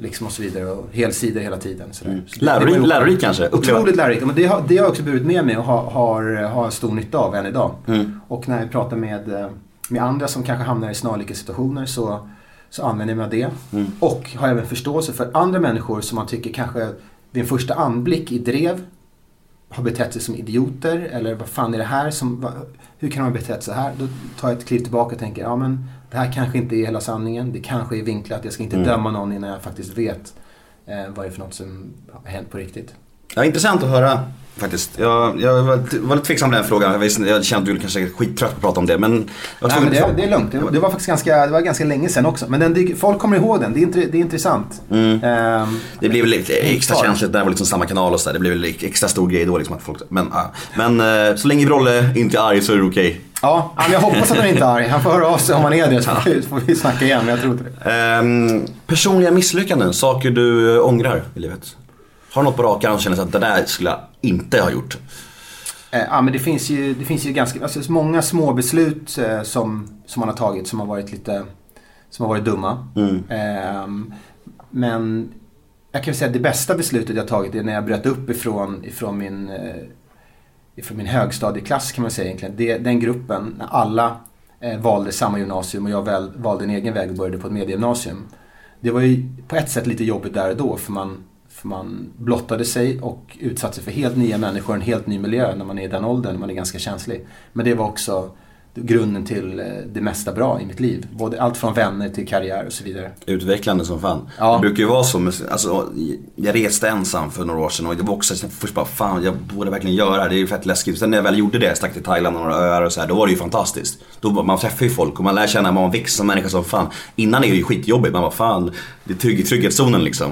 liksom och så vidare och helsida hela tiden. Var Lärorik, lärorik kanske? Otroligt lärorikt. Men det, har, det har jag också burit med mig och har, har, har stor nytta av än idag. Mm. Och när jag pratar med, eh, med andra som kanske hamnar i snarlika situationer så, så använder jag mig av det. Mm. Och har även förståelse för andra människor som man tycker kanske vid en första anblick i drev har betett sig som idioter eller vad fan är det här som, va, hur kan de ha betett sig så här? Då tar jag ett kliv tillbaka och tänker, ja men det här kanske inte är hela sanningen, det kanske är vinklat, jag ska inte Mm. döma någon innan jag faktiskt vet eh, vad det är för något som har hänt på riktigt. Ja, intressant att höra faktiskt. Jag, jag var, var lite tveksam på den frågan. Jag, visste, jag kände att du kanske är skittrött på att prata om det. Men jag Nej, men det, det är lugnt. Det, det var faktiskt ganska, det var ganska länge sedan också. Men den, folk kommer ihåg den. Det är, det är intressant. Mm. Ehm, Det blev väl lite extra Kvar. känsligt när det var liksom samma kanal och sådär. Det blev väl extra stor grej då liksom att folk... Men, ja. men eh, så länge Brolle inte är arg så är det okej. ja, men jag hoppas att han inte är arg. Han får höra av sig om han är det så får vi, får vi snacka igen. Men jag tror inte det. Ehm, personliga misslyckanden, saker du ångrar i livet? Har du något på rak arm känner att det där skulle jag inte ha gjort? Eh, ja, men det finns ju, det finns ju ganska, alltså, många små beslut eh, som, som man har tagit som har varit lite, som har varit dumma. Mm. Ehm, men jag kan säga att det bästa beslutet jag tagit är när jag bröt upp ifrån, ifrån min, eh, ifrån min högstadieklass kan man säga egentligen. Det, den gruppen, när alla eh, valde samma gymnasium och jag väl, valde en egen väg och började på ett mediegymnasium. Det var ju på ett sätt lite jobbigt där och då för man, för man blottade sig och utsatte sig för helt nya människor, en helt ny miljö när man är i den åldern, man är ganska känslig. Men det var också grunden till eh, det mesta bra i mitt liv. Både allt från vänner till karriär och så vidare. Utvecklande som fan. Ja. Det brukar ju vara så, med, alltså, jag reste ensam för några år sedan och det var också så- först bara fan jag borde verkligen göra det, det är ju fett läskigt. Sen när jag väl gjorde det, stack till Thailand och några öar och så här, då var det ju fantastiskt. Då, man träffar ju folk och man lär känna, man växer som människa som fan. Innan är det ju skitjobbigt, man bara fan, det är trygg, trygghetszonen liksom.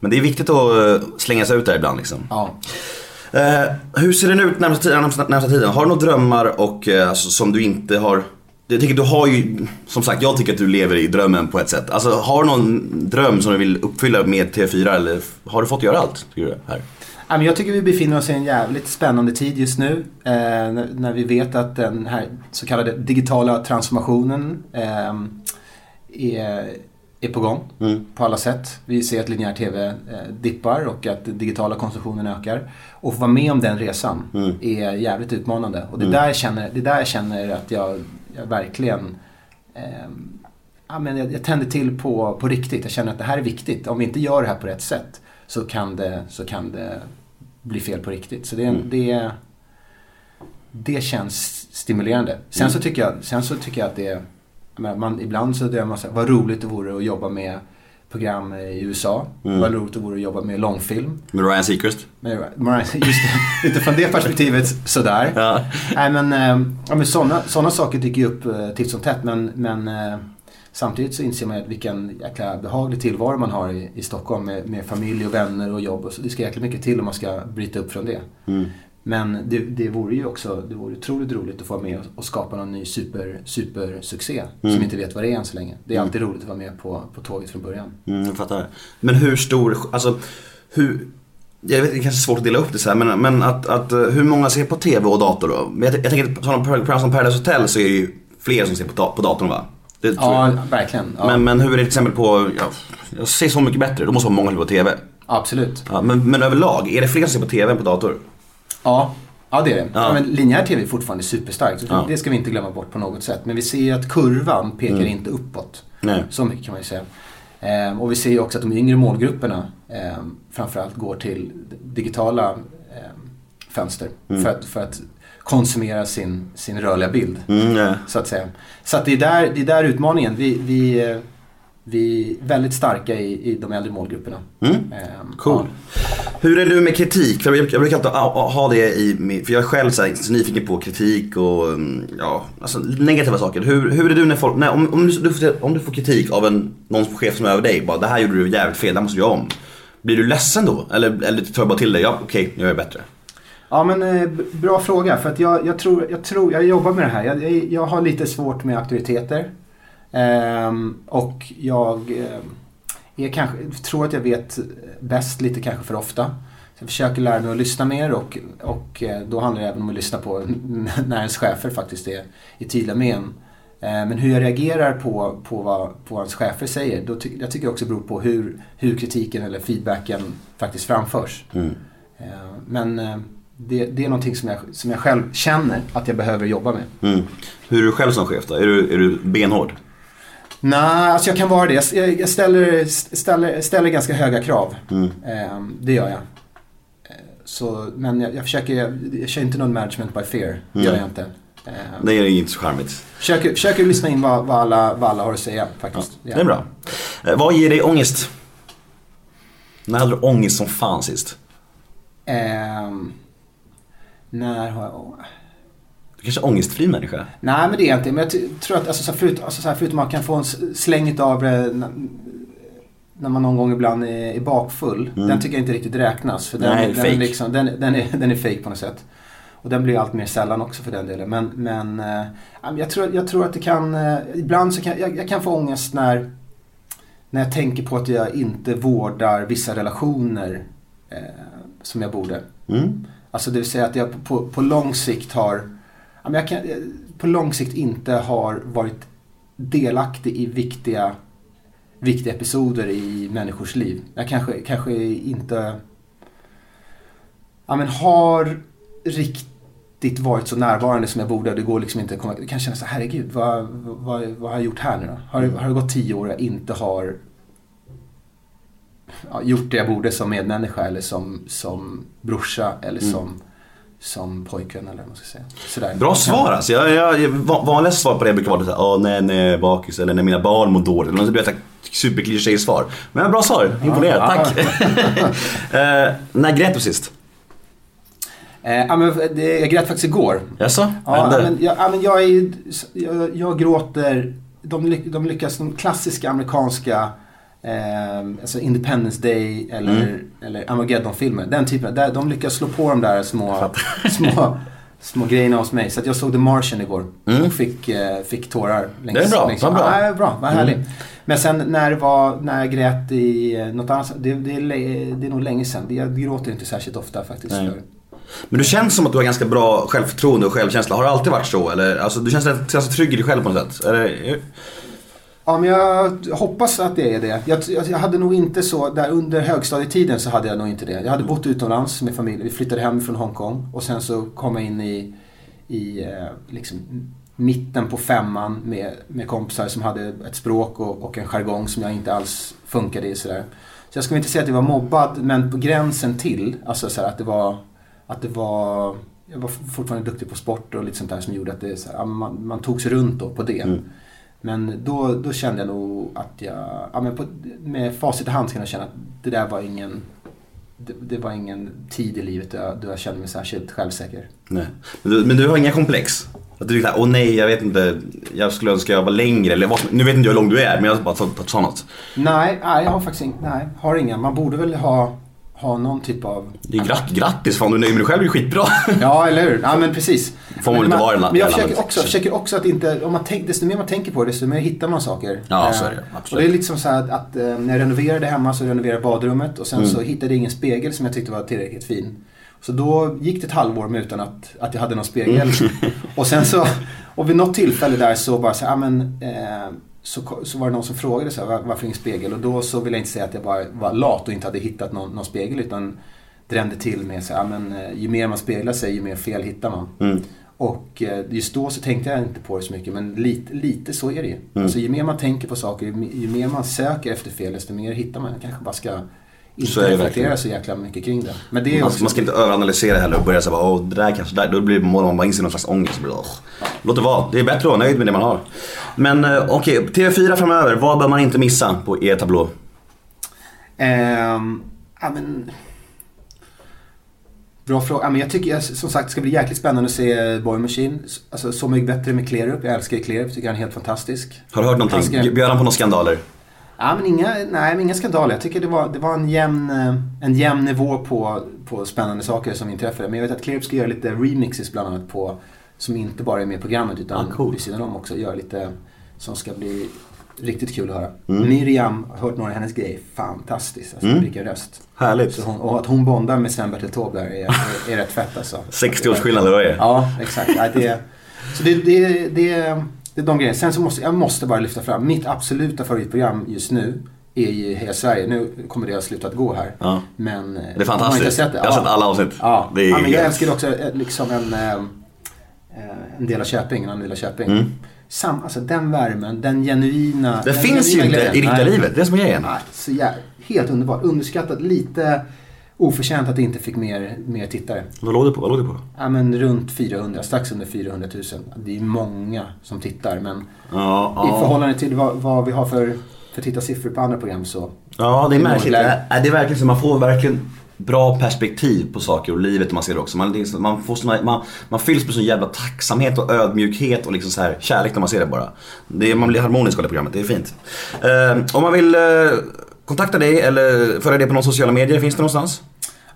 Men det är viktigt att eh, slänga sig ut där ibland liksom. Ja. Eh, hur ser den ut närmsta? Närmsta, närmsta tiden? Har du några drömmar och, eh, alltså, som du inte har? Jag tycker du har ju, som sagt jag tycker att du lever i drömmen på ett sätt. Alltså har du någon dröm som du vill uppfylla med TV4 eller har du fått göra allt? Tycker du här? Jag tycker vi befinner oss i en jävligt spännande tid just nu. Eh, när, vi vet att den här så kallade digitala transformationen eh, är, är på gång på alla sätt. Vi ser att linjär TV eh, dippar och att den digitala konsumtionen ökar. Och få vara med om den resan är jävligt utmanande. Och det, där jag känner, det är där jag känner att jag, jag verkligen eh, ja, men jag, jag tänder till på, på riktigt. Jag känner att det här är viktigt. Om vi inte gör det här på rätt sätt så kan det, så kan det bli fel på riktigt. Så det, det, det känns stimulerande. Sen, så tycker jag, sen så tycker jag att det är, man, ibland så drömmer man så här, vad roligt det vore att jobba med program i USA. Vad roligt det vore att jobba med långfilm. Med Ryan Seacrest? Mariah, just det, utifrån det perspektivet sådär. Ja. Nej men, eh, ja, men sådana såna saker dyker ju upp eh, titt som tätt. Men, men eh, samtidigt så inser man ju vilken jäkla behaglig tillvaro man har i, i Stockholm med, med familj och vänner och jobb. Och så. Det ska jäkla mycket till om man ska bryta upp från det. Men det, det vore ju också det vore otroligt roligt att få vara med och, och skapa någon ny super, supersuccé. Som inte vet vad det är än så länge. Det är alltid roligt att vara med på, på tåget från början. Mm, jag fattar. Men hur stor, alltså hur, jag vet det är kanske är svårt att dela upp det så här, men, men att, att, eh, hur många ser på TV och dator då? Jag, jag tänker att på sådana program som Paradise Hotel så är det ju fler som ser på, på datorn va? Ja, jag. verkligen. Ja, Men, men hur är det till exempel på, ja, jag ser Så mycket bättre, då måste vara många på TV. Absolut. Ja, men, men överlag, är det fler som ser på TV än på dator? Ja, ja det är det. Ja. Men linjär TV är fortfarande superstarkt. Ja. Det ska vi inte glömma bort på något sätt. Men vi ser ju att kurvan pekar inte uppåt. Nej. Så mycket kan man ju säga. Ehm, och vi ser ju också att de yngre målgrupperna ehm, framförallt går till digitala ehm, fönster. För, att, för att konsumera sin, sin rörliga bild. Mm. Så att säga. Så att det är där, det är där utmaningen. Vi, vi, eh, vi är väldigt starka i, i de äldre målgrupperna. Mm. Ehm, Cool. Hur är du med kritik? För jag, jag brukar alltid ha, det i min- för jag är själv så, här, så nyfiken på kritik och mm, ja, alltså negativa saker. Hur, hur är du när folk, när, om, om, du, får- om du får kritik av en, någon chef som är över dig, bara det här gjorde du jävligt fel, det här måste du göra om. Blir du ledsen då? Eller, eller tar du bara till dig, ja okej, nu gör jag bättre. Ja men eh, bra fråga för att jag, jag, tror, jag tror, jag jobbar med det här. Jag, jag, jag har lite svårt med auktoriteter. Ehm, och jag eh, är kanske, tror att jag vet bäst lite kanske för ofta. Så jag försöker lära mig att lyssna mer och, och eh, då handlar det även om att lyssna på när ens chefer faktiskt är, är tydliga med en. Eh, Men hur jag reagerar på, på vad på vad ens chefer säger, då ty, jag tycker också beror på hur, hur kritiken eller feedbacken faktiskt framförs. Eh, Men eh, det, det är någonting som jag, som jag själv känner att jag behöver jobba med. Mm. Hur är du själv som chef då? Är du, är du benhård? Nej, alltså jag kan vara det. Jag, ställer, ställer, ställer ganska höga krav. Mm. Ehm, det gör jag. Eh, Så, men jag, jag försöker, jag, jag kör inte någon management by fear. Det gör jag inte. Ehm, Det är inte så charmigt. försöker, försöker lyssna in vad, vad, alla, vad alla har att säga faktiskt. Det är bra. Eh, vad ger dig ångest? När hade du ångest som fan sist? Ehm, när har jag... kanske ångestfri människa? Nej men det är jag inte. Men jag tror att alltså, så här, förut, alltså, så här, förutom att man kan få en släng av det när man någon gång ibland är, är bakfull. Den tycker jag inte riktigt räknas. För den, Mm. Nej, den, är liksom, den, den, är, den är fake på något sätt. Och den blir allt mer sällan också för den delen. Men, men eh, jag, tror, jag tror att det kan, eh, ibland så kan jag, jag kan få ångest när, när jag tänker på att jag inte vårdar vissa relationer eh, som jag borde. Mm. Alltså det vill säga att jag på, på lång sikt har men jag kan, eh, på lång sikt inte har varit delaktig i viktiga, viktiga episoder i människors liv. Jag kanske, kanske inte ja, men har riktigt varit så närvarande som jag borde. Det går liksom inte att komma... Jag kan känna så herregud, vad, vad, vad har jag gjort här nu då? Har, det- har det gått tio år och jag inte har ja, gjort det jag borde som medmänniska eller som, som brorsa eller som, som pojkvän eller vad man ska säga. Sådär. Bra svar alltså. Jag, jag, jag, va- vanligaste svar på det brukar vara lite såhär, åh nej, nej, bakis eller när mina barn mår dåligt. Eller något, superkliché svar. Men bra svar, imponerad, Ja. tack. eh, när grät du sist? Eh, ja, men det, jag grät faktiskt igår. Jaså? Ja, men jag, ja, men jag, är, jag, jag gråter, de, de lyckas, de klassiska amerikanska eh, alltså Independence Day eller, Mm. eller Armageddon-filmer. Den typen, där, de lyckas slå på de där små, små, små grejerna hos mig. Så jag såg The Martian igår och fick, eh, fick tårar. Längs, Mm. Det är bra, längs, vad bra. Ja, bra, vad härligt. Mm. Men sen när, det var, när jag grät i eh, något annat, det, det, är, det är nog länge sedan. Jag gråter inte särskilt ofta faktiskt. Nej. Men du känns som att du har ganska bra självförtroende och självkänsla. Har det alltid varit så? Eller, alltså, du känns ganska trygg i dig själv på något sätt? Eller, Ja, men jag hoppas att det är det. Jag, jag, hade nog inte så, där under högstadietiden så hade jag nog inte det. Jag hade bott utomlands med familj. Vi flyttade hem från Hongkong och sen så kom jag in i, i eh, liksom, mitten på femman med, med kompisar som hade ett språk och, och en jargong som jag inte alls funkade i. Sådär. Så jag skulle inte säga att jag var mobbad, men på gränsen till. Alltså så här, att det var, att det var jag var fortfarande duktig på sport och lite sånt där som gjorde att det, så här, man, man tog sig runt då på det. Mm. Men då, då kände jag nog att jag, ja, men på, med facit i hand kan jag känna att det där var ingen, det, det var ingen tid i livet då jag, då jag kände mig särskilt självsäker. nej. Men, du, men du har inga komplex? Att du såhär, åh nej jag vet inte, jag skulle önska jag var längre eller vad, Nu vet inte jag hur lång du är men jag har bara tagit ta något. Nej, nej, jag har faktiskt inga, nej, har inga. Man borde väl ha, ha någon typ av... Det är gratt, grattis, fan du är nöjd med dig själv, det är skitbra. Ja, eller hur? Ja, men precis. Får man men, inte vara Men jag försöker också, försöker också att inte, om man tänk, desto mer man tänker på det, desto mer hittar man saker. Ja, så är Eh, det. Absolut. Och det är lite som så här att, att eh, när jag renoverade hemma så renoverade jag badrummet och sen Mm. så hittade jag ingen spegel som jag tyckte var tillräckligt fin. Så då gick det ett halvår med utan att, att jag hade någon spegel. Mm. och sen så, och vid något tillfälle där så bara så här, men, eh, så, så var det någon som frågade så här, "Var- varför ingen spegel? Och då så vill jag inte säga att jag bara var lat och inte hade hittat någon, någon spegel utan drände till med så här, men, eh, ju mer man speglar sig ju mer fel hittar man. Mm. Och eh, just då så tänkte jag inte på det så mycket men lite, lite så är det ju. Mm. Alltså, ju mer man tänker på saker, ju mer man söker efter fel desto mer hittar man. Jag kanske bara ska inte Så är det reflektera så jäkla mycket kring det. Men det är Man, också... man ska inte överanalysera heller och börja säga åh det där kanske där, då blir målar man bara in sig i någon slags ångest. Blir åh. Låt det vara, det är bättre att vara nöjd med det man har. Men eh, okej, TV4 framöver, vad bör man inte missa på er tablå? Ja, men... Bra fråga. Ja, men jag tycker som sagt det ska bli jäkligt spännande att se Boy Machine. Alltså Så mycket bättre med Clearup. Jag älskar Clearup, tycker han är helt fantastisk. Har du hört någonting? Bjöd han på några skandaler? Ja, men inga, nej, men inga skandaler. Jag tycker det var, det var en, jämn, eh, en jämn nivå på, på spännande saker som inträffade. Men jag vet att Clearup ska göra lite remixes bland annat på, som inte bara är med i programmet utan Ah, cool. vid sidan om också. Göra lite som ska bli riktigt kul att höra. Mm. Miriam, har hört några av hennes grejer. Fantastiskt. Alltså, Mm. vilken röst. Härligt. Hon, och att hon bondar med Sven-Bertil Taube där är, är, är rätt fett alltså. 60 års skillnad eller vad är det? Ja, exakt. Ja, det, så det, det, det, det är de grejerna. Sen så måste jag måste bara lyfta fram mitt absoluta favoritprogram just nu är ju Heja Sverige. Nu kommer det ha slutat gå här. Ja. Men, eh, Det är fantastiskt. Har man inte sett det? Jag har sett alla avsnitt. Ja. Är ja, men jag älskar också eh, liksom en, eh, eh, en del av Köping, en annan del av Köping. Mm. sam, alltså den värmen, den genuina... Det den finns ju genuina inte glädjen. i riktiga livet, det är som grejen. Nej, så jä, helt underbart. Underskattat, lite oförtjänt att det inte fick mer, mer tittare. Vad låg det på? Vad låg det på? Ja men runt 400, strax under 400 000. Det är många som tittar men Ja, i ja. förhållande till vad, vad vi har för, för tittarsiffror på andra program så... Ja, det är märkligt. Det är, det är verkligen så, man får verkligen bra perspektiv på saker och livet om man ser det också. Man, man, får såna, man, man fylls med sån jävla tacksamhet och ödmjukhet och liksom så här kärlek när man ser det bara. Det man blir harmonisk av det programmet, det är fint. Eh, om man vill eh, kontakta dig eller följa dig på någon sociala medier, finns det någonstans?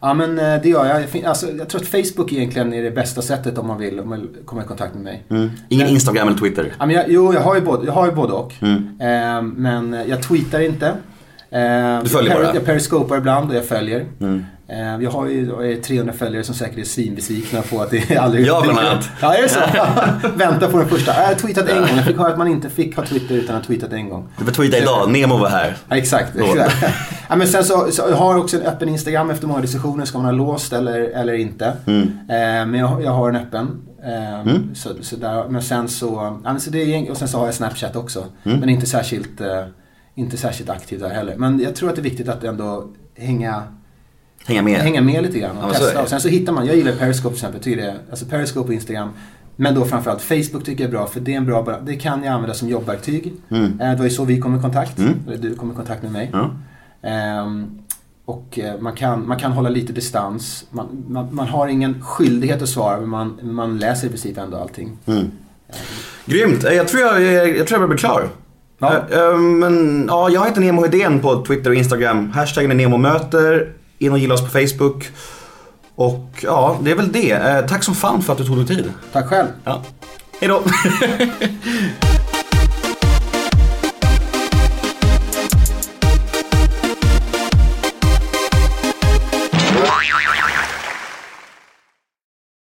Ja men eh, det gör jag. Alltså, jag tror att Facebook egentligen är det bästa sättet om man vill om man komma i kontakt med mig. Mm. Ingen Instagram eller Twitter? Ja, men jag, jo, jag har ju både, jag har ju både och. Mm. Eh, men jag tweetar inte. Eh, Du följer jag, bara? Jag periskopar ibland och jag följer. Mm. Eh, jag har ju jag är 300 följare som säkert är svinbesvikna på att det aldrig... Jag bland annat. Ja, är det så? Vänta på den första. Jag har tweetat en gång. Jag fick höra att man inte fick ha Twitter utan att ha tweetat en gång. Du får tweeta idag, Nemo var här. Ja, exakt. Exakt. ja, men sen så, så jag har jag också en öppen Instagram efter många diskussioner. Ska man ha låst eller, eller inte? Mm. Eh, men jag, jag har en öppen. Eh, så, så där, men sen så, ja, men så det är, egent- och sen så har jag Snapchat också. Mm. Men inte särskilt, eh, inte särskilt aktiv där heller. Men jag tror att det är viktigt att ändå hänga, Hänga med. hänga med lite grann och Ja, testa. Och sen så hittar man, jag gillar Periscope till exempel. Tycker det, alltså Periscope och Instagram. Men då framförallt Facebook tycker jag är bra för det är en bra, det kan jag använda som jobbverktyg. Mm. Eh, Det var ju så vi kom i kontakt. Mm. Eller du kom i kontakt med mig. Ja. Ehm, och eh, man kan, man kan hålla lite distans. Man, man, man har ingen skyldighet att svara men man, man läser i princip ändå allting. Mm. Grymt, Eh, jag tror jag, jag, jag, tror jag blir klar. Ja. Eh, men ja, jag heter Nemo Hedén på Twitter och Instagram. Hashtaggen är NEMOMÖTER. In och gilla oss på Facebook. Och ja, det är väl det. Eh, tack som fan för att du tog dig tid. Tack själv. Ja. Hejdå.